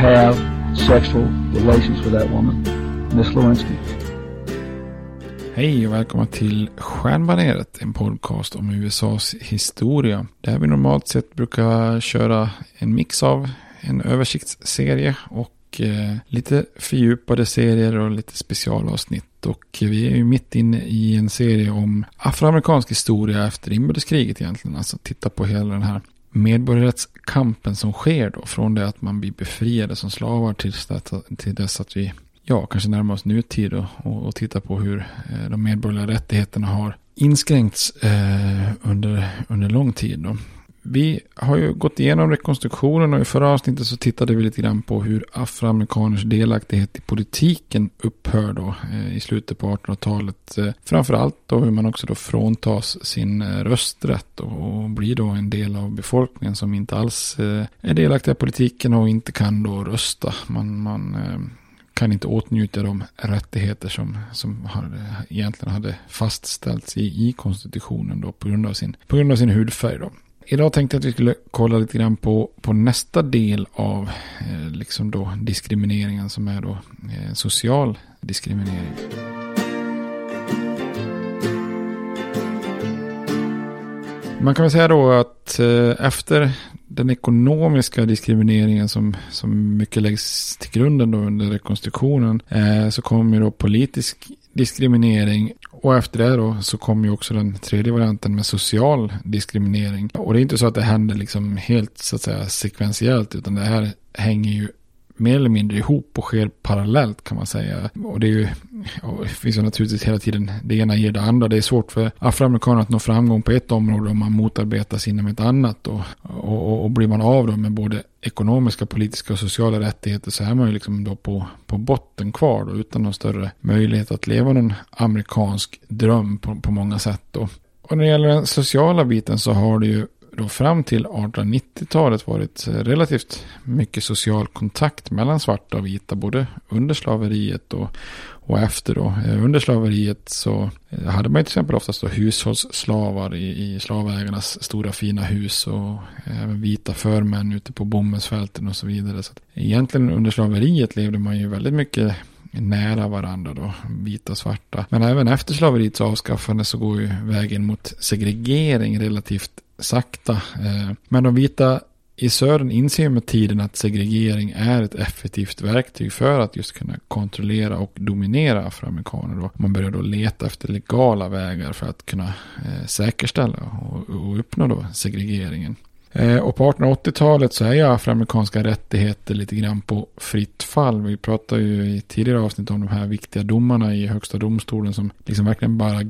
have sexual relations with that woman, Miss Lewinsky. Hej och välkomna till Stjärnbaneret, en podcast om USAs historia. Där vi normalt sett brukar köra en mix av en översiktsserie och eh, lite fördjupade serier och lite specialavsnitt. Och vi är ju mitt inne i en serie om afroamerikansk historia efter inbördeskriget egentligen. Alltså titta på hela den här medborgarrättskampen som sker då. Från det att man blir befriade som slavar till dess att vi ja, kanske närmar oss nutid och, och, och tittar på hur eh, de medborgerliga rättigheterna har inskränkts eh, under, under lång tid. Då. Vi har ju gått igenom rekonstruktionen och i förra avsnittet så tittade vi lite grann på hur afroamerikaners delaktighet i politiken upphör då eh, i slutet på 1800-talet. Eh, framförallt då hur man också då fråntas sin eh, rösträtt och, blir då en del av befolkningen som inte alls är delaktiga i politiken och inte kan då rösta. Man, man kan inte åtnjuta de rättigheter som, som hade, egentligen hade fastställts i, i konstitutionen då på grund av sin, på grund av sin hudfärg. Då. Idag tänkte jag att vi skulle kolla lite grann på, på nästa del av eh, liksom då diskrimineringen som är då eh, social diskriminering. Man kan väl säga då att eh, efter den ekonomiska diskrimineringen som, som mycket läggs till grunden då under rekonstruktionen eh, så kommer då politisk diskriminering och efter det då så kom ju också den tredje varianten med social diskriminering. Och det är inte så att det händer liksom helt så att säga sekventiellt utan det här hänger ju mer eller mindre ihop och sker parallellt kan man säga. Och det är ju, det finns ju naturligtvis hela tiden det ena ger det andra. Det är svårt för afroamerikaner att nå framgång på ett område om man motarbetas inom ett annat. Och, och, och blir man av då med både ekonomiska, politiska och sociala rättigheter så är man ju liksom då på, på botten kvar då, utan någon större möjlighet att leva någon amerikansk dröm på, på många sätt. Då. Och när det gäller den sociala biten så har det ju då fram till 1890-talet varit eh, relativt mycket social kontakt mellan svarta och vita, både under slaveriet och, och efter då. Eh, under slaveriet så eh, hade man till exempel oftast då hushållsslavar i, i slavägarnas stora fina hus och även vita förmän ute på bomullsfälten och så vidare. Så egentligen under slaveriet levde man ju väldigt mycket nära varandra då, vita och svarta. Men även efter slaveriets avskaffande så går ju vägen mot segregering relativt sakta. Eh, men de vita i södern inser med tiden att segregering är ett effektivt verktyg för att just kunna kontrollera och dominera afroamerikaner. Man börjar då leta efter legala vägar för att kunna eh, säkerställa och, och uppnå då segregeringen. Eh, och på 1880-talet så är ju afroamerikanska rättigheter lite grann på fritt fall. Vi pratade ju i tidigare avsnitt om de här viktiga domarna i högsta domstolen som liksom verkligen bara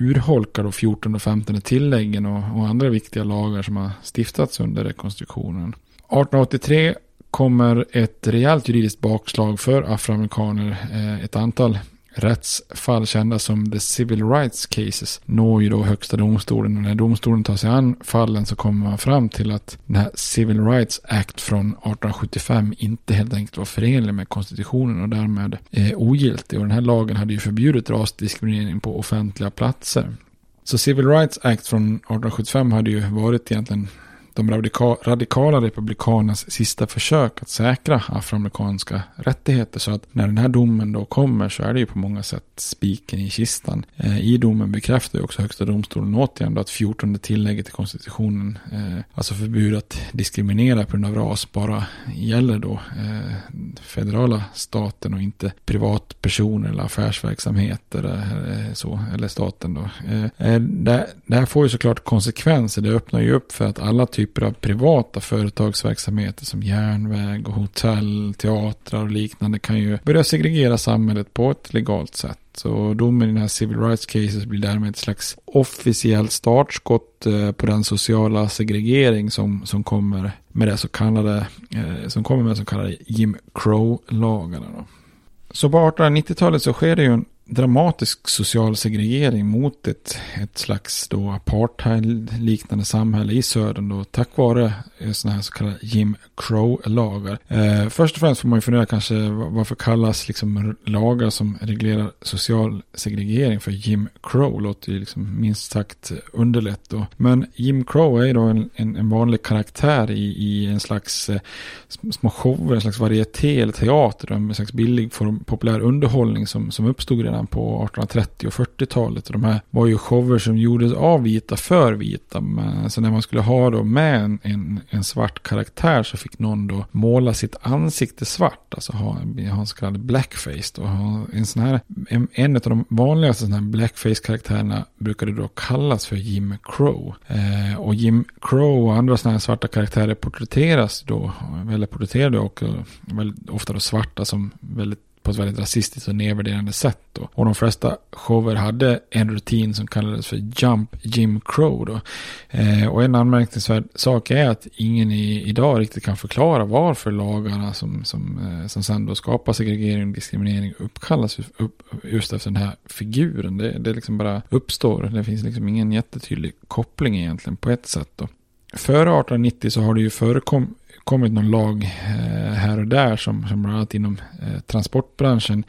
urholkar då 14 och 15 tilläggen och, och andra viktiga lagar som har stiftats under rekonstruktionen. 1883 kommer ett rejält juridiskt bakslag för afroamerikaner. Eh, ett antal rättsfall kända som the civil rights cases når ju då högsta domstolen. Och när domstolen tar sig an fallen så kommer man fram till att den här civil rights act från 1875 inte helt enkelt var förenlig med konstitutionen och därmed eh, ogiltig. Och den här lagen hade ju förbjudit rasdiskriminering på offentliga platser. Så Civil Rights Act från 1875 hade ju varit egentligen de radika radikala republikanernas sista försök att säkra afroamerikanska rättigheter. Så att när den här domen då kommer så är det ju på många sätt spiken i kistan. Eh, I domen bekräftar ju också högsta domstolen återigen då att 14 tillägget i konstitutionen, eh, alltså förbud att diskriminera på grund av ras, bara gäller då eh, federala staten och inte privatpersoner eller affärsverksamheter eh, så, eller staten då. Eh, eh det, det här får ju såklart konsekvenser. Det öppnar ju upp för att alla typer typer av privata företagsverksamheter som järnväg och hotell, teatrar och liknande kan ju börja segregera samhället på ett legalt sätt. Så domen i den här civil rights cases blir därmed ett slags officiellt startskott eh, på den sociala segregering som, som kommer med det så kallade, eh, som kommer med så kallade Jim Crow-lagarna. Så på 1890-talet så sker det ju en dramatisk social segregering mot ett, ett slags då apartheid-liknande samhälle i södern då tack vare eh, sådana här så kallade Jim Crow-lagar. Eh, först och främst får man ju fundera kanske varför kallas liksom lagar som reglerar social segregering för Jim Crow låter ju liksom minst sagt underlätt då. Men Jim Crow är ju då en, en, en vanlig karaktär i, i en slags eh, små shower, en slags varieté eller teater, en slags billig form, populär underhållning som, som uppstod redan på 1830 och 40-talet. De här var ju shower som gjordes av vita för vita. Men så när man skulle ha då med en, en, en, svart karaktär så fick någon då måla sitt ansikte svart. Alltså ha, ha en så kallad blackface. Då. En, sån här, en, en av de vanligaste sån här blackface-karaktärerna brukade då kallas för Jim Crow. Eh, och Jim Crow och andra sådana här svarta karaktärer porträtteras då, eller porträtterade och väldigt ofta då svarta som väldigt på ett väldigt rasistiskt och nedvärderande sätt. Då. Och de flesta shower hade en rutin som kallades för Jump Jim Crow. Då. Eh, och en anmärkningsvärd sak är att ingen i, idag riktigt kan förklara varför lagarna som, som, eh, som sen då skapar segregering och diskriminering uppkallas upp, just efter den här figuren. Det, det liksom bara uppstår. Det finns liksom ingen jättetydlig koppling egentligen på ett sätt. Då. Före 1890 så har det ju förekommit kommit någon lag eh, här och där som, som bland annat inom eh, transportbranschen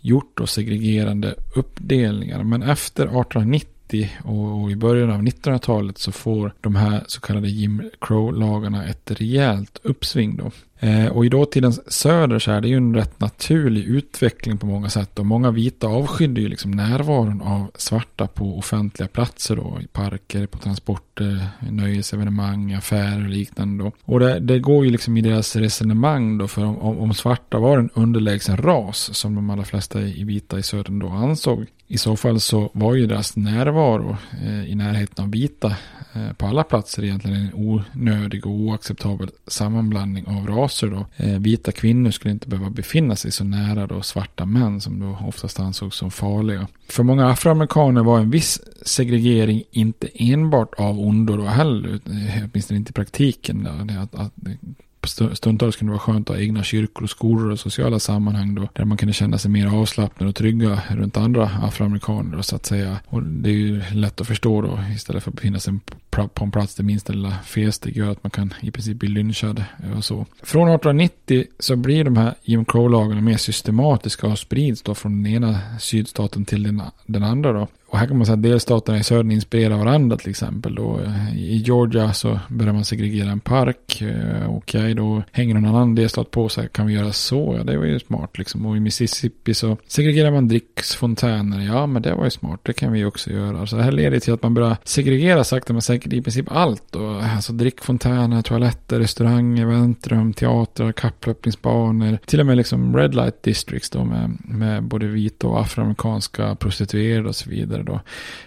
gjort då segregerande uppdelningar. Men efter 1890 och i början av 1900-talet så får de här så kallade Jim Crow-lagarna ett rejält uppsving då. Eh, och i dåtidens söder så är det ju en rätt naturlig utveckling på många sätt. Och många vita avskydde ju liksom närvaron av svarta på offentliga platser då. I parker, på transporter, nöjesevenemang, affärer och liknande då. Och det, det går ju liksom i deras resonemang då. För om, om svarta var en underlägsen ras som de allra flesta i vita i södern då ansåg. I så fall så var ju deras närvaro eh, i närheten av vita Eh, på alla platser egentligen en onödig och oacceptabel sammanblandning av raser. Då. Eh, vita kvinnor skulle inte behöva befinna sig så nära då svarta män som då oftast ansågs som farliga. För många afroamerikaner var en viss segregering inte enbart av ondo då heller, eh, åtminstone inte i praktiken. Då. Att, att stundtals kunde det vara skönt att ha egna kyrkor och skolor och sociala sammanhang då, där man kunde känna sig mer avslappnad och trygga runt andra afroamerikaner så att säga. Och det är ju lätt att förstå då, istället för att befinna sig på en plats där minsta lilla felsteg gör att man kan i princip bli lynchad eh, och så. Från 1890 så blir de här Jim Crow-lagarna mer systematiska och sprids då från den ena sydstaten till den, den andra då. Och här kan man säga att delstaterna i södern inspirerar varandra till exempel. Då. Eh, I Georgia så börjar man segregera en park. Eh, okej, okay, då hänger någon annan delstat på sig. Kan vi göra så? Ja, det var ju smart liksom. Och i Mississippi så segregerar man dricksfontäner. Ja, men det var ju smart. Det kan vi också göra. Så det här leder till att man börjar segregera sakta men säkert i princip allt. Då. Alltså drickfontäner, toaletter, restauranger, väntrum, teatrar, kapplöpningsbanor. Till och med liksom red light districts då med, med både vita och afroamerikanska prostituerade och så vidare vidare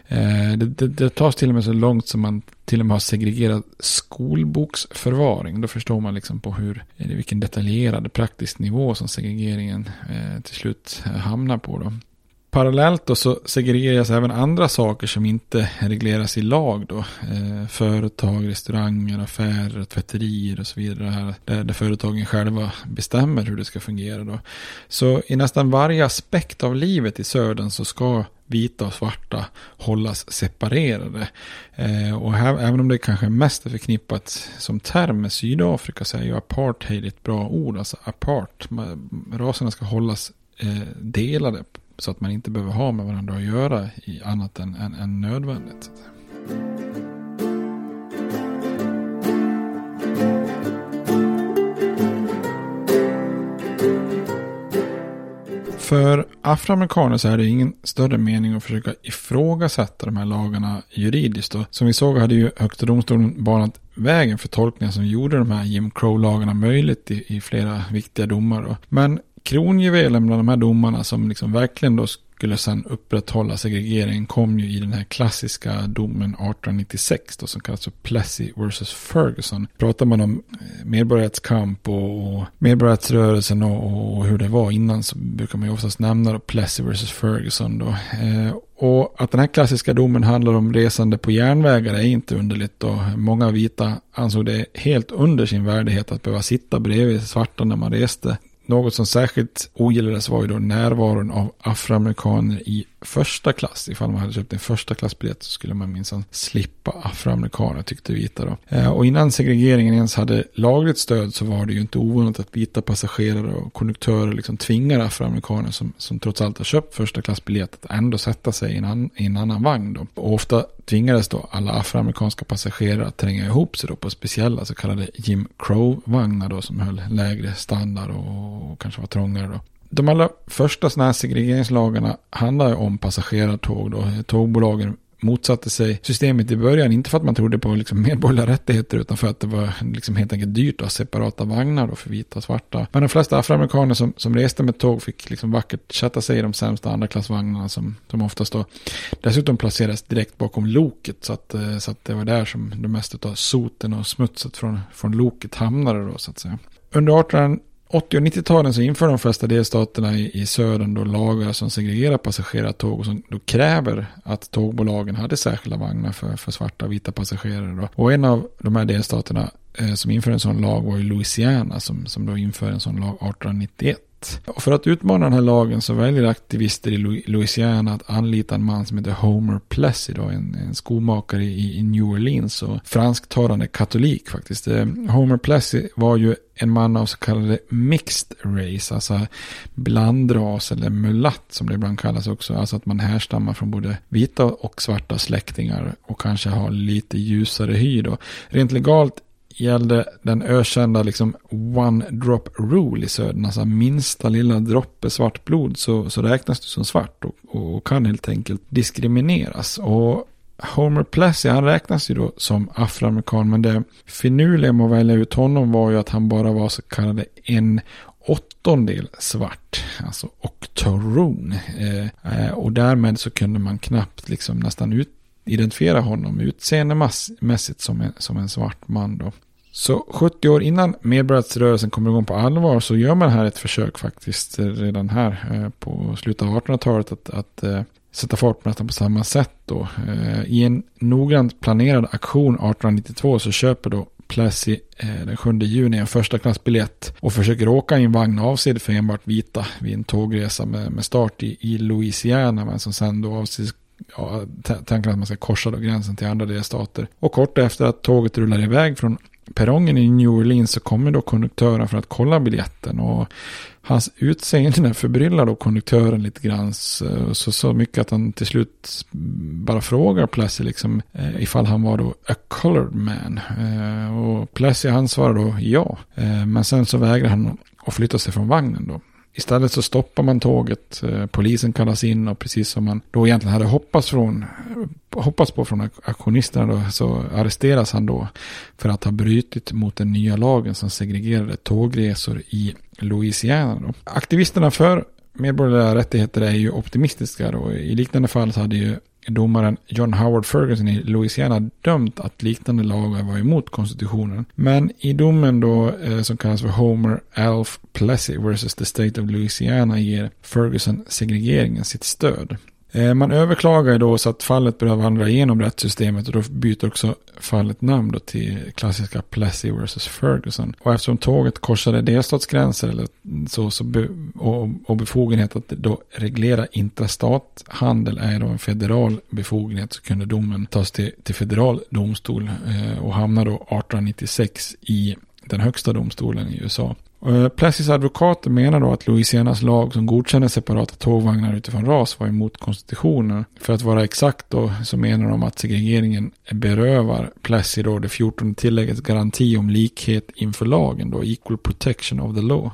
då. Eh, det, det, det tas till och med så långt som man till och med har segregerat skolboksförvaring. Då förstår man liksom på hur, vilken detaljerad praktisk nivå som segregeringen eh, till slut hamnar på då. Parallellt då så segregeras även andra saker som inte regleras i lag då. Eh, företag, restauranger, affärer, tvätterier och så vidare. Här, där, där företagen själva bestämmer hur det ska fungera då. Så i nästan varje aspekt av livet i södern så ska vita och svarta hållas separerade. Eh, och här, även om det kanske mest är förknippat som term med Sydafrika så är ju apartheid ett bra ord. Alltså apart, raserna ska hållas eh, delade så att man inte behöver ha med varandra att göra i annat än, än, än nödvändigt. För afroamerikaner så är det ingen större mening att försöka ifrågasätta de här lagarna juridiskt. Då. Som vi såg hade ju Högsta domstolen banat vägen för tolkningar som gjorde de här Jim Crow-lagarna möjligt i, i flera viktiga domar. Då. Men kronjuvelen bland de här domarna som liksom verkligen då skulle sen upprätthålla segregeringen kom ju i den här klassiska domen 1896 då, som kallas för Plessy vs. Ferguson. Pratar man om eh, medborgarrättskamp och, och medborgarrättsrörelsen och, och, hur det var innan så brukar man ju oftast nämna då Plessy vs. Ferguson. Då. Eh, och att den här klassiska domen handlar om resande på järnvägar är inte underligt. Och många vita ansåg det helt under sin värdighet att behöva sitta bredvid svarta när man reste. Något som särskilt ogillades var ju då närvaron av afroamerikaner i första klass. Ifall man hade köpt en första klassbiljett så skulle man minsann slippa afroamerikaner tyckte vita då. Eh, och innan segregeringen ens hade lagligt stöd så var det ju inte ovanligt att vita passagerare och konduktörer liksom tvingar afroamerikaner som, som trots allt har köpt första klassbiljett att ändå sätta sig i en, an, i en annan vagn då. Och ofta tvingades då alla afroamerikanska passagerare att tränga ihop sig då på speciella så kallade Jim Crow-vagnar då som höll lägre standard och, och kanske var trångare då de allra första sådana här segregeringslagarna handlar om passagerartåg. Då. Tågbolagen motsatte sig systemet i början. Inte för att man trodde på liksom medborgerliga rättigheter utan för att det var liksom helt enkelt dyrt att ha separata vagnar då för vita och svarta. Men de flesta afroamerikaner som, som reste med tåg fick liksom vackert chatta sig i de sämsta andraklassvagnarna som, som oftast då dessutom placerades direkt bakom loket. Så att, eh, så att det var där som det mesta av soten och smutset från, från loket hamnade då så att säga. Under 1800 80 och 90-talen så inför de flesta delstaterna i, i södern då lagar som segregerar passagerartåg och som då kräver att tågbolagen hade särskilda vagnar för, för svarta och vita passagerare. Då. Och en av de här delstaterna eh, som införde en sån lag var ju Louisiana som, som då införde en sån lag 1891. Och för att utmana den här lagen så väljer aktivister i Louisiana att anlita en man som heter Homer Plessy, då, en, en skomakare i, i New Orleans och fransktalande katolik faktiskt. Eh, Homer Plessy var ju en man av så kallade mixed race, alltså blandras eller mulatt som det ibland kallas också. Alltså att man härstammar från både vita och svarta släktingar och kanske har lite ljusare hy då. Rent legalt gällde den ökända liksom one drop rule i södern. Alltså minsta lilla droppe svart blod så, så räknas du som svart och, och kan helt enkelt diskrimineras. Och Homer Plessy, han räknas ju då som afroamerikan, men det finurliga med att välja ut honom var ju att han bara var så kallade en åttondel svart, alltså oktoron, eh, eh, och därmed så kunde man knappt liksom nästan ut, identifiera honom utseendemässigt som en, som en svart man då. Så 70 år innan medborgarrättsrörelsen kommer igång på allvar så gör man här ett försök faktiskt redan här eh, på slutet av 1800-talet att, att eh, sätta fart på nästan på samma sätt då. Eh, I en noggrant planerad aktion 1892 så köper då Plessy den 7 juni en första klassbiljett och försöker åka i en vagn avsedd för enbart vita vid en tågresa med, med start i, i Louisiana men som sen då avses ja, tanken att man ska korsa då gränsen till andra delstater. Och kort efter att tåget rullar iväg från perrongen i New Orleans så kommer då konduktören för att kolla biljetten. Och hans utseende förbryllar då konduktören lite grann. Så, så mycket att han till slut bara frågar Plessy liksom eh, ifall han var då a colored man. Eh, och Plessy han svarar då ja. Eh, men sen så vägrar han att flytta sig från vagnen då. Istället så stoppar man tåget, eh, polisen kallas in och precis som man då egentligen hade hoppats, från, hoppats på från aktionisterna då, så arresteras han då för att ha brutit mot den nya lagen som segregerade tågresor i Louisiana. Då. Aktivisterna för medborgerliga rättigheter är ju optimistiska då. I liknande fall så hade ju domaren John Howard Ferguson i Louisiana dömt att liknande lagar var emot konstitutionen. Men i domen då eh, som kallas för Homer Alf Plessy vs. The State of Louisiana ger Ferguson segregeringen sitt stöd. Eh, man överklagar då så att fallet börjar vandra igenom rättssystemet och då byter också fallet namn då till klassiska Plessy vs. Ferguson. Och eftersom tåget korsade delstatsgränser eller så, så be, och, och befogenhet att då reglera intrastathandel är då en federal befogenhet så kunde domen tas till, till federal domstol eh, och hamnar då 1896 i den högsta domstolen i USA. Eh, Plessys advokater menar då att Louisianas lag som godkänner separata tågvagnar utifrån ras var emot konstitutionen. För att vara exakt då så menar de att segregeringen berövar Plessy då det 14 tilläggets garanti om likhet inför lagen då, equal protection of the law.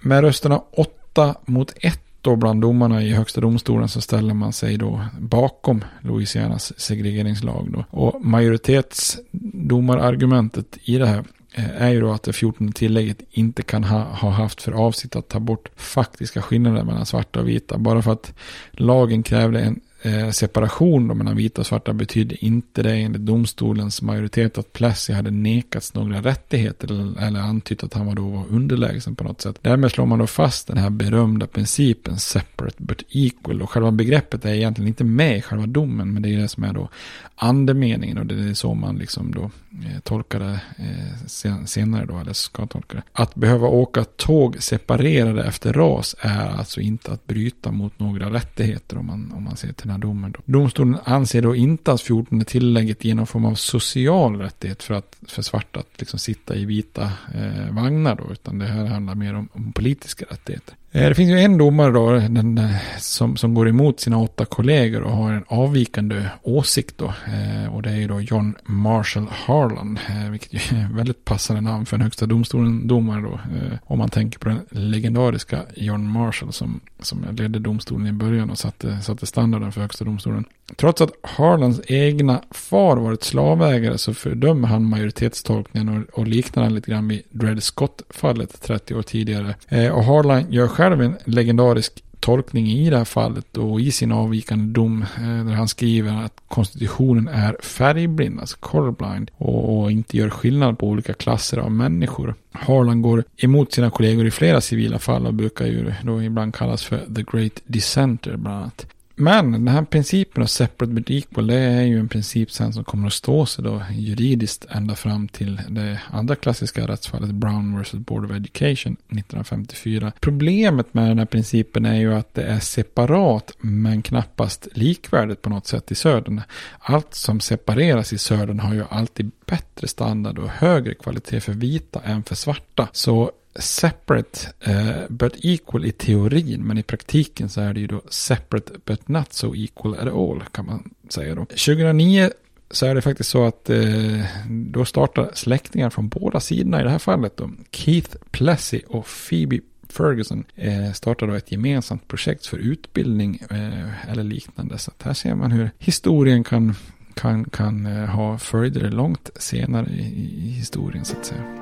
Med rösterna 8 mot 1 då bland domarna i högsta domstolen så ställer man sig då bakom Louisianas segregeringslag då. Och majoritetsdomarargumentet i det här Eh, är ju då att det 14 tillägget inte kan ha, ha, haft för avsikt att ta bort faktiska skillnader mellan svarta och vita. Bara för att lagen krävde en eh, separation då mellan vita och svarta betydde inte det enligt domstolens majoritet att Plessy hade nekats några rättigheter eller, eller antytt att han var då var underlägsen på något sätt. Därmed slår man då fast den här berömda principen separate but equal och själva begreppet är egentligen inte med i själva domen men det är det som är då andemeningen och det är så man liksom då Eh, tolka det eh, senare då eller ska tolka det. Att behöva åka tåg separerade efter ras är alltså inte att bryta mot några rättigheter om man, om man ser till den här domen. Då. Domstolen anser då inte att 14 tillägget ger någon form av social rättighet för, att, för svarta att liksom sitta i vita eh, vagnar då, utan det här handlar mer om, om politiska rättigheter. Eh, det finns ju en domare då den, eh, som, som går emot sina åtta kollegor och har en avvikande åsikt då. Eh, och det är ju då John Marshall Harlan, eh, vilket ju är väldigt passande namn för en högsta domstolen domare då. Eh, om man tänker på den legendariska John Marshall som, som ledde domstolen i början och satte, satte standarden för högsta domstolen. Trots att Harlans egna far varit slavägare så fördömer han majoritetstolkningen och, och liknar den lite grann vid Dred Scott-fallet 30 år tidigare. Eh, och Harlan gör själv själv en legendarisk tolkning i det här fallet och i sin avvikande dom eh, där han skriver att konstitutionen är färgblind, alltså colorblind och, och inte gör skillnad på olika klasser av människor. Harlan går emot sina kollegor i flera civila fall och brukar ju då ibland kallas för the great dissenter bland annat. Men den här principen av separate but equal, det är ju en princip sen som kommer att stå sig då juridiskt ända fram till det andra klassiska rättsfallet Brown vs. Board of Education 1954. Problemet med den här principen är ju att det är separat men knappast likvärdigt på något sätt i södern. Allt som separeras i södern har ju alltid bättre standard och högre kvalitet för vita än för svarta. Så separate uh, but equal i teorin, men i praktiken så är det ju då separate but not so equal at all kan man säga då. 2009 så är det faktiskt så att eh, då startar släktingar från båda sidorna i det här fallet. Då. Keith Plessy och Phoebe Ferguson eh, startar då ett gemensamt projekt för utbildning eh, eller liknande. Så här ser man hur historien kan, kan, kan eh, ha följder långt senare i, i historien så att säga.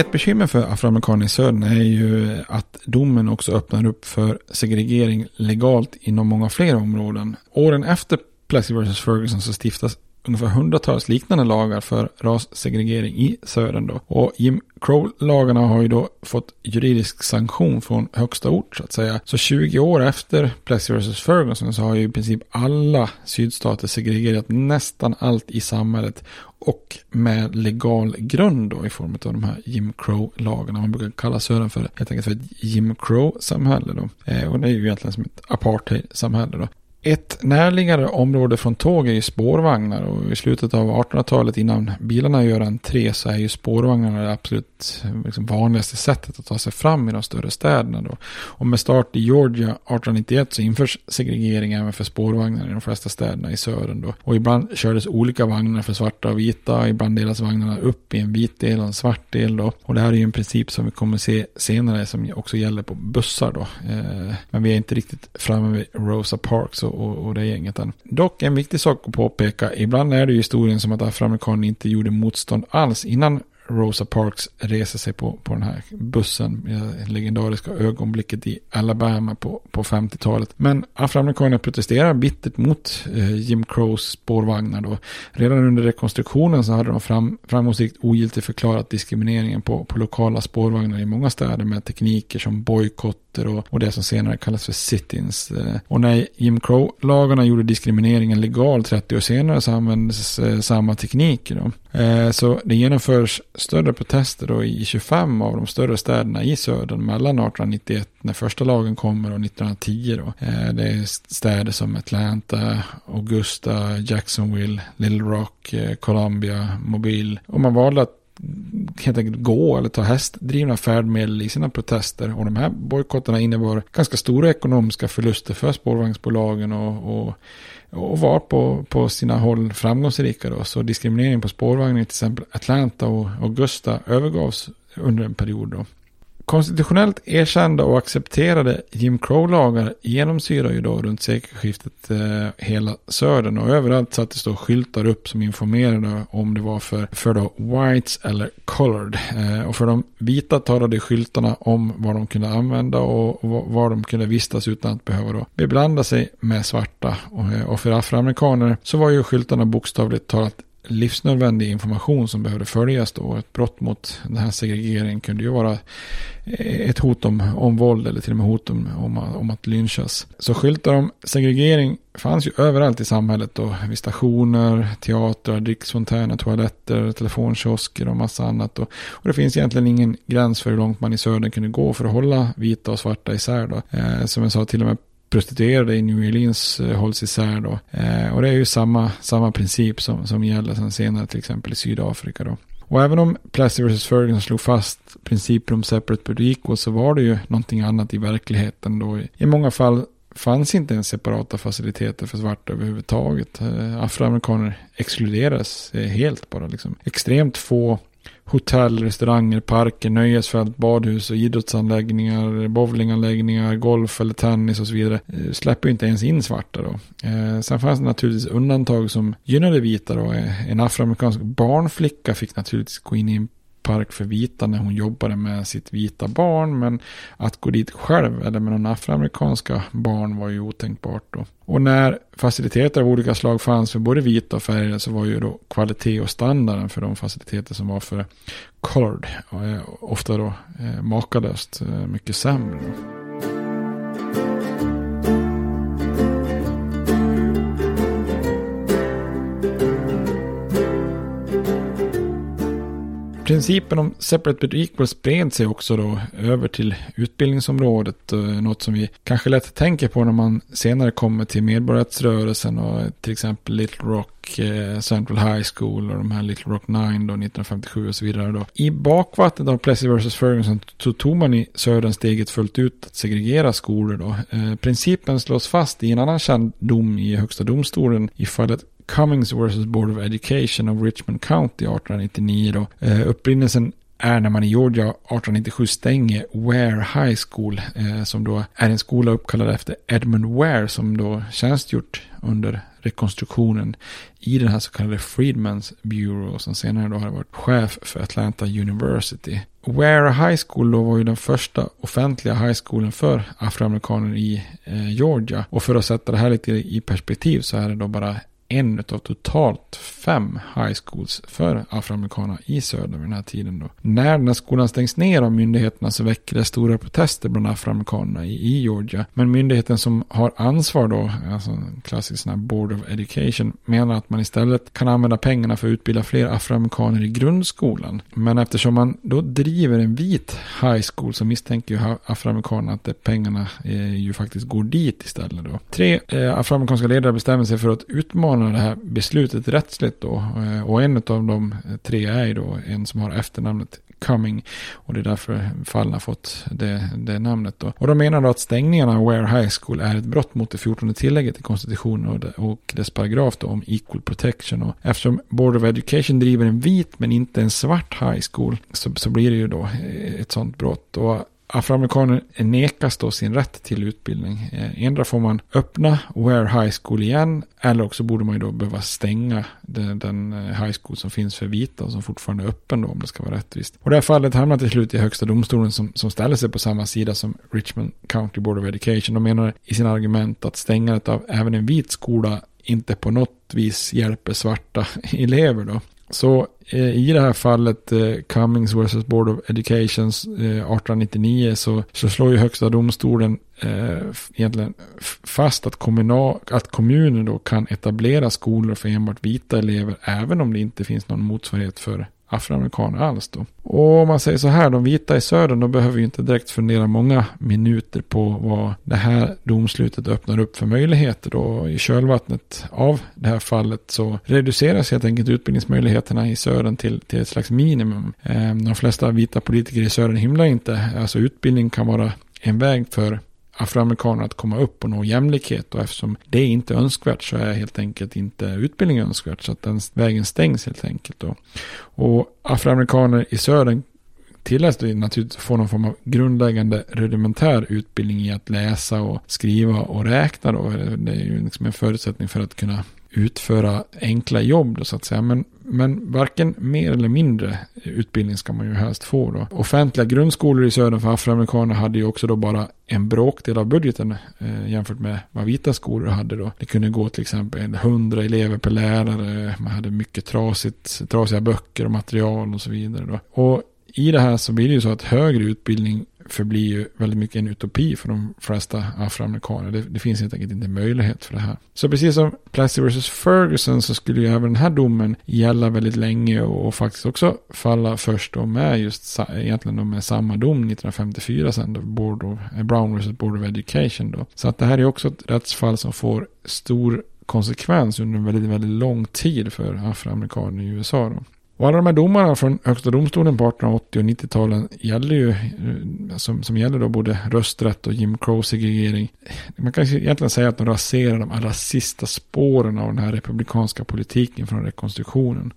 Ett bekymmer för afroamerikaner i södern är ju att domen också öppnar upp för segregering legalt inom många fler områden. Åren efter Plessy vs. Ferguson så stiftas ungefär hundratals liknande lagar för rassegregering i södern då. Och Jim Crow-lagarna har ju då fått juridisk sanktion från högsta ort så att säga. Så 20 år efter Plessy vs. Ferguson så har ju i princip alla sydstater segregerat nästan allt i samhället och med legal grund då i form av de här Jim Crow-lagarna. Man brukar kalla södern för helt enkelt för ett Jim Crow-samhälle då. Eh, och det är ju egentligen som ett apartheid-samhälle då. Ett närliggande område från tåg är ju spårvagnar och i slutet av 1800-talet innan bilarna gör entré så är ju spårvagnarna det absolut liksom, vanligaste sättet att ta sig fram i de större städerna. Då. Och med start i Georgia 1891 så införs segregering även för spårvagnar i de flesta städerna i södern. Då. Och ibland kördes olika vagnar för svarta och vita, ibland delas vagnarna upp i en vit del och en svart del. Då. Och det här är ju en princip som vi kommer se senare som också gäller på bussar. Då. Eh, men vi är inte riktigt framme vid Rosa Parks och, och det gänget än. Dock en viktig sak att påpeka, ibland är det ju historien som att afroamerikaner inte gjorde motstånd alls innan Rosa Parks reser sig på, på den här bussen. Det legendariska ögonblicket i Alabama på, på 50-talet. Men afroamerikanerna protesterar bittert mot eh, Jim Crows spårvagnar. Då. Redan under rekonstruktionen så hade de fram, framgångsrikt ogiltigt förklarat diskrimineringen på, på lokala spårvagnar i många städer med tekniker som bojkotter och, och det som senare kallas för sit-ins. Eh, och när Jim Crow-lagarna gjorde diskrimineringen legal 30 år senare så användes eh, samma tekniker. Då. Eh, så det genomförs större protester då i 25 av de större städerna i södern mellan 1891 när första lagen kommer och 1910 då. Eh, det är städer som Atlanta, Augusta, Jacksonville, Little Rock, eh, Columbia, Mobile. Och man valde att helt enkelt gå eller ta hästdrivna färdmedel i sina protester. Och de här bojkotterna innebar ganska stora ekonomiska förluster för spårvagnsbolagen och, och och var på, på sina håll framgångsrika. Då. Så diskriminering på spårvagnen i till exempel Atlanta och Augusta övergavs under en period. Då. Konstitutionellt erkända och accepterade Jim Crow-lagar genomsyrar ju då runt sekelskiftet eh, hela södern och överallt sattes då skyltar upp som informerade om det var för, för då whites eller colored. Eh, och för de vita talade skyltarna om vad de kunde använda och, och var de kunde vistas utan att behöva då beblanda sig med svarta. Och, eh, och för afroamerikaner så var ju skyltarna bokstavligt talat livsnödvändig information som behövde följas då. Ett brott mot den här segregeringen kunde ju vara eh, ett hot om, om våld eller till och med hot om, om, om att lynchas. Så skyltar om segregering fanns ju överallt i samhället då. Vid stationer, teatrar, dricksfontäner, toaletter, telefonkiosker och massa annat. Då. Och det finns egentligen ingen gräns för hur långt man i södern kunde gå för att hålla vita och svarta isär då. Eh, som jag sa, till och med prostituerade i New Orleans eh, hålls isär då. Eh, och det är ju samma, samma princip som, som gäller sen senare till exempel i Sydafrika då. Och även om Plessy vs. Ferguson slog fast principen om separate but equal så var det ju någonting annat i verkligheten då. I många fall fanns inte ens separata faciliteter för svarta överhuvudtaget. Eh, afroamerikaner exkluderades eh, helt bara. Liksom. Extremt få hotell, restauranger, parker, nöjesfält, badhus och idrottsanläggningar, bowlinganläggningar, golf eller tennis och så vidare eh, släpper inte ens in svarta då. Eh, sen fanns det naturligtvis undantag som gynnade vita då. En afroamerikansk barnflicka fick naturligtvis gå in i en park för vita när hon jobbade med sitt vita barn. Men att gå dit själv eller med någon afroamerikanska barn var ju otänkbart då. Och när faciliteter av olika slag fanns för både vita och färgade så var ju då kvalitet och standarden för de faciliteter som var för colored. Eh, ofta då eh, makalöst eh, mycket sämre. Då. Principen om separate but equal spred sig också då över till utbildningsområdet. Eh, något som vi kanske lätt tänker på när man senare kommer till medborgarrättsrörelsen och till exempel Little Rock eh, Central High School och de här Little Rock 9 då 1957 och så vidare då. I bakvattnet av Plessy vs Ferguson så tog man i södern steget fullt ut att segregera skolor då. Eh, principen slås fast i en annan känd dom i högsta domstolen i fallet Cummings vs Board of Education of Richmond County 1899 då. Eh, upprinnelsen är när man i Georgia 1897 stänger Ware High School eh, som då är en skola uppkallad efter Edmund Ware som då tjänstgjort under rekonstruktionen i den här så kallade Freedmans Bureau som senare då har varit chef för Atlanta University. Ware High School då var ju den första offentliga high schoolen för afroamerikaner i eh, Georgia. Och för att sätta det här lite i perspektiv så är det då bara en av totalt fem high schools för afroamerikaner i söder vid den här tiden. Då. När den här skolan stängs ner av myndigheterna så väcker det stora protester bland afroamerikanerna i, i Georgia. Men myndigheten som har ansvar då, alltså en klassisk sån här Board of Education, menar att man istället kan använda pengarna för att utbilda fler afroamerikaner i grundskolan. Men eftersom man då driver en vit high school så misstänker ju afroamerikanerna att pengarna eh, ju faktiskt går dit istället då. Tre eh, afroamerikanska ledare bestämmer sig för att utmana av det här beslutet rättsligt då. Eh, och en av de tre är ju då en som har efternamnet Cumming. Och det är därför fallen har fått det, det namnet då. Och de menar då att stängningarna av Ware High School är ett brott mot det 14 tillägget i konstitutionen och, det, och dess paragraf då om equal protection. Och eftersom Board of Education driver en vit men inte en svart high school så, så blir det ju då ett sånt brott. Och afroamerikaner nekas då sin rätt till utbildning. Eh, endera får man öppna Ware High School igen eller också borde man ju då behöva stänga den, den eh, high school som finns för vita och som fortfarande är öppen då om det ska vara rättvist. Och det här fallet hamnar till slut i högsta domstolen som, som ställer sig på samma sida som Richmond County Board of Education. De menar i sina argument att stängandet av även en vit skola inte på något vis hjälper svarta elever då. Så Eh, i det här fallet eh, Cummings vs Board of Education eh, 1899 så, så slår ju högsta domstolen eh, egentligen fast att, kommunal, att kommunen då kan etablera skolor för enbart vita elever även om det inte finns någon motsvarighet för afroamerikaner alls då. Och om man säger så här, de vita i södern, då behöver ju inte direkt fundera många minuter på vad det här domslutet öppnar upp för möjligheter då. I kölvattnet av det här fallet så reduceras helt enkelt utbildningsmöjligheterna i södern till, till ett slags minimum. Ehm, de flesta vita politiker i södern hymlar inte, alltså utbildning kan vara en väg för afroamerikaner att komma upp och nå jämlikhet och eftersom det inte är önskvärt så är helt enkelt inte utbildning önskvärt så att den vägen stängs helt enkelt då. Och afroamerikaner i södern tilläts det naturligtvis få någon form av grundläggande rudimentär utbildning i att läsa och skriva och räkna då. Det är ju liksom en förutsättning för att kunna utföra enkla jobb då, så att säga. Men, men varken mer eller mindre utbildning ska man ju helst få då. Offentliga grundskolor i södern för afroamerikaner hade ju också då bara en bråkdel av budgeten eh, jämfört med vad vita skolor hade då. Det kunde gå till exempel 100 elever per lärare, man hade mycket trasigt, trasiga böcker och material och så vidare då. Och i det här så blir det ju så att högre utbildning förblir ju väldigt mycket en utopi för de flesta afroamerikaner. Det, det, finns helt enkelt inte möjlighet för det här. Så precis som Plessy vs Ferguson så skulle ju även den här domen gälla väldigt länge och, och faktiskt också falla först då med just egentligen då med samma dom 1954 sen då Board of, eh, Brown vs Board of Education då. Så att det här är också ett rättsfall som får stor konsekvens under en väldigt, väldigt lång tid för afroamerikaner i USA då. Och alla de här domarna från Högsta domstolen på 1880 och 90-talen gäller ju, eh, som, som gäller då både rösträtt och Jim Crow-segregering. Man kan egentligen säga att de raserar de allra sista spåren av den här republikanska politiken från rekonstruktionen.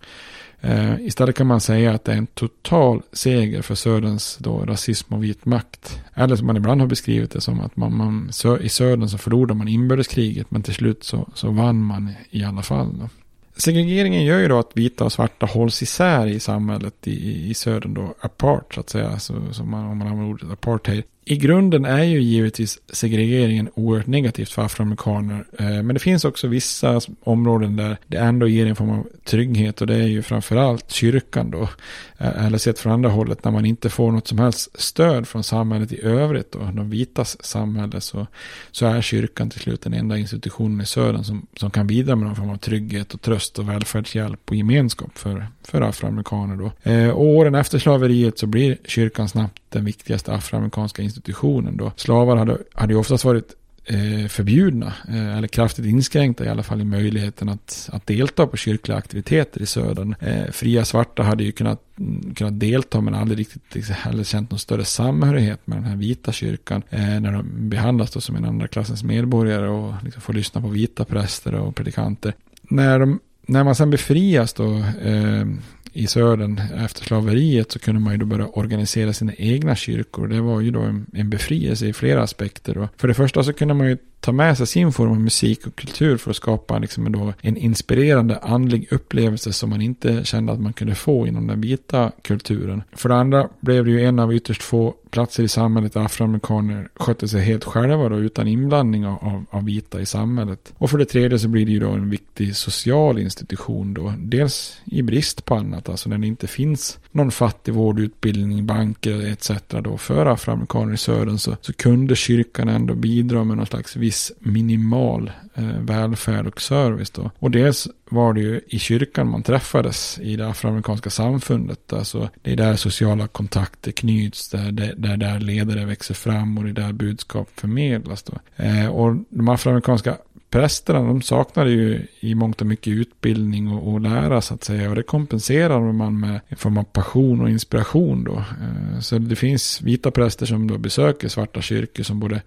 Eh, istället kan man säga att det är en total seger för Söderns då, rasism och vit makt. Eller som man ibland har beskrivit det som att man, man i Södern så förlorade man inbördeskriget men till slut så, så vann man i alla fall. Då. Segregeringen gör ju då att vita och svarta hålls isär i samhället i, i södern då, apart så att säga, så, så man, om man använder ordet apartheid i grunden är ju givetvis segregeringen oerhört negativt för afroamerikaner. Eh, men det finns också vissa områden där det ändå ger en form av trygghet och det är ju framförallt kyrkan då. Eh, eller sett från andra hållet när man inte får något som helst stöd från samhället i övrigt då. De vitas samhälle så, så är kyrkan till slut den enda institutionen i södern som, som kan bidra med någon form av trygghet och tröst och välfärdshjälp och gemenskap för, för afroamerikaner då. Eh, och åren efter slaveriet så blir kyrkan snabbt den viktigaste afroamerikanska institutionen då. Slavar hade, hade ju oftast varit eh, förbjudna eh, eller kraftigt inskränkta i alla fall i möjligheten att, att delta på kyrkliga aktiviteter i södern. Eh, fria svarta hade ju kunnat, mm, kunnat delta men aldrig riktigt liksom, heller känt någon större samhörighet med den här vita kyrkan eh, när de behandlas då som en andra klassens medborgare och liksom får lyssna på vita präster och predikanter. När, de, när man sen befrias då eh, i södern efter slaveriet så kunde man ju då börja organisera sina egna kyrkor. Det var ju då en, en befrielse i flera aspekter. Då. För det första så kunde man ju ta med sig sin form av musik och kultur för att skapa liksom då en inspirerande andlig upplevelse som man inte kände att man kunde få inom den vita kulturen. För det andra blev det ju en av ytterst få platser i samhället där afroamerikaner skötte sig helt själva då, utan inblandning av, av, av, vita i samhället. Och för det tredje så blir det ju då en viktig social institution då. Dels i brist på annat, alltså när det inte finns någon fattigvård, utbildning, banker etc. då för afroamerikaner i södern så, så kunde kyrkan ändå bidra med någon slags viss minimal eh, välfärd och service då. Och dels var det ju i kyrkan man träffades i det afroamerikanska samfundet. Alltså det är där sociala kontakter knyts, där, där, där ledare växer fram och det är där budskap förmedlas då. Eh, och de afroamerikanska prästerna de saknade ju i mångt och mycket utbildning och, och lära så att säga. Och det kompenserade man med en form av passion och inspiration då. Eh, så det finns vita präster som då besöker svarta kyrkor som både,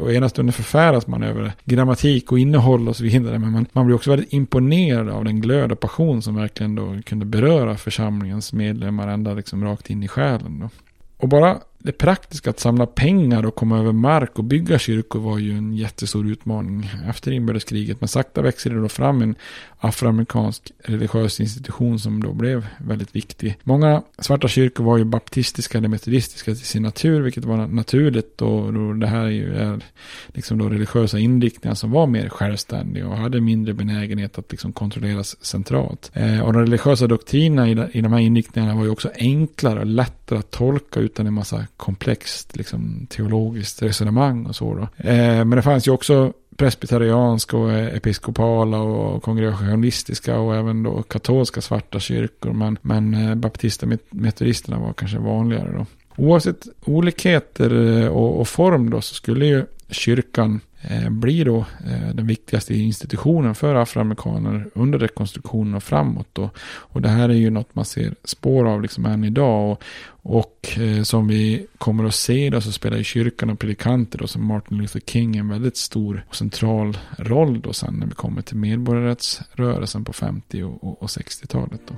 och ena stunden förfäras man över grammatik och innehåll och så vidare. Men man, man blir också väldigt imponerad av den glöd och passion som verkligen då kunde beröra församlingens medlemmar ända liksom rakt in i själen då. Och bara det praktiska att samla pengar och komma över mark och bygga kyrkor var ju en jättestor utmaning efter inbördeskriget. Men sakta växer det då fram en afroamerikansk religiös institution som då blev väldigt viktig. Många svarta kyrkor var ju baptistiska eller metodistiska till sin natur, vilket var naturligt. Och då det här är ju liksom då religiösa inriktningar som var mer självständiga och hade mindre benägenhet att liksom kontrolleras centralt. Eh, och de religiösa doktrinerna i de här inriktningarna var ju också enklare och lättare att tolka utan en massa komplext liksom, teologiskt resonemang och så. Då. Eh, men det fanns ju också presbyterianska och eh, episkopala och kongregationalistiska och även då katolska svarta kyrkor. Men, men eh, baptister och metodisterna var kanske vanligare då. Oavsett olikheter eh, och, och form då så skulle ju kyrkan Eh, blir då eh, den viktigaste institutionen för afroamerikaner under rekonstruktionen och framåt. Då. Och det här är ju något man ser spår av liksom än idag. Och, och eh, som vi kommer att se då så spelar ju kyrkan och predikanter då som Martin Luther King en väldigt stor och central roll då sen när vi kommer till medborgarrättsrörelsen på 50 och, och 60-talet. Då.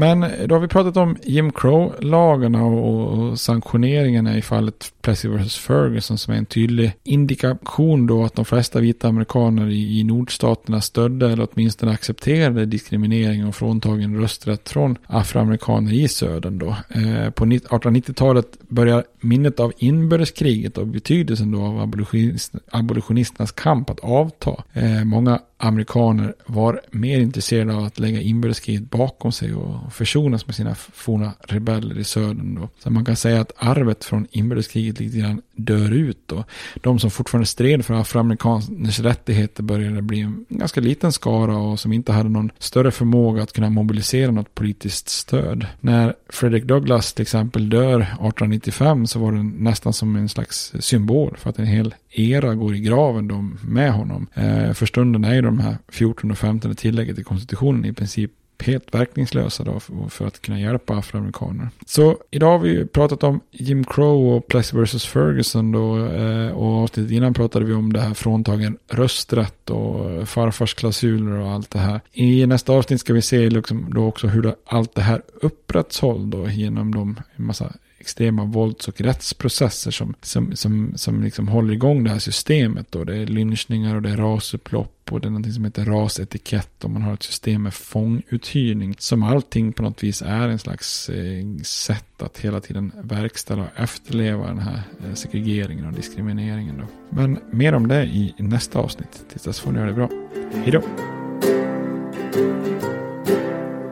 Men då har vi pratat om Jim Crow-lagarna och, sanktioneringarna i fallet Plessy vs. Ferguson som är en tydlig indikation då att de flesta vita amerikaner i, i nordstaterna stödde eller åtminstone accepterade diskriminering och fråntagen rösträtt från afroamerikaner i södern då. Eh, på 1890-talet börjar minnet av inbördeskriget och betydelsen då av abolitionist, abolitionisternas kamp att avta. Eh, många amerikaner var mer intresserade av att lägga inbördeskriget bakom sig och och försonas med sina forna rebeller i södern då. Så man kan säga att arvet från inbördeskriget lite grann dör ut då. De som fortfarande stred för afroamerikaners rättigheter började bli en ganska liten skara och som inte hade någon större förmåga att kunna mobilisera något politiskt stöd. När Frederick Douglass till exempel dör 1895 så var det nästan som en slags symbol för att en hel era går i graven då med honom. Eh, för stunden är ju de här 14 och 15 tillägget i konstitutionen i princip helt verkningslösa då för att kunna hjälpa afroamerikaner. Så idag har vi pratat om Jim Crow och Plessy vs. Ferguson då eh, och avsnittet innan pratade vi om det här fråntagen rösträtt och farfars klausuler och allt det här. I nästa avsnitt ska vi se liksom då också hur det, allt det här upprätthålls då genom de massa extrema vålds och rättsprocesser som, som, som, som liksom håller igång det här systemet. Då. Det är lynchningar och det är rasupplopp och det är någonting som heter rasetikett och man har ett system med fånguthyrning. Som allting på något vis är en slags eh, sätt att hela tiden verkställa och efterleva den här eh, segregeringen och diskrimineringen. Då. Men mer om det i nästa avsnitt. Tills dess får ni ha det bra. Hej då!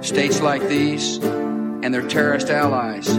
States like these and their terrorist allies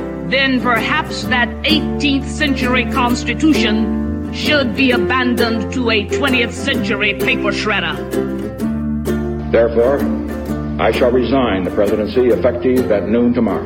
then perhaps that 18th century Constitution should be abandoned to a 20th century paper shredder. Therefore, I shall resign the presidency effective at noon tomorrow.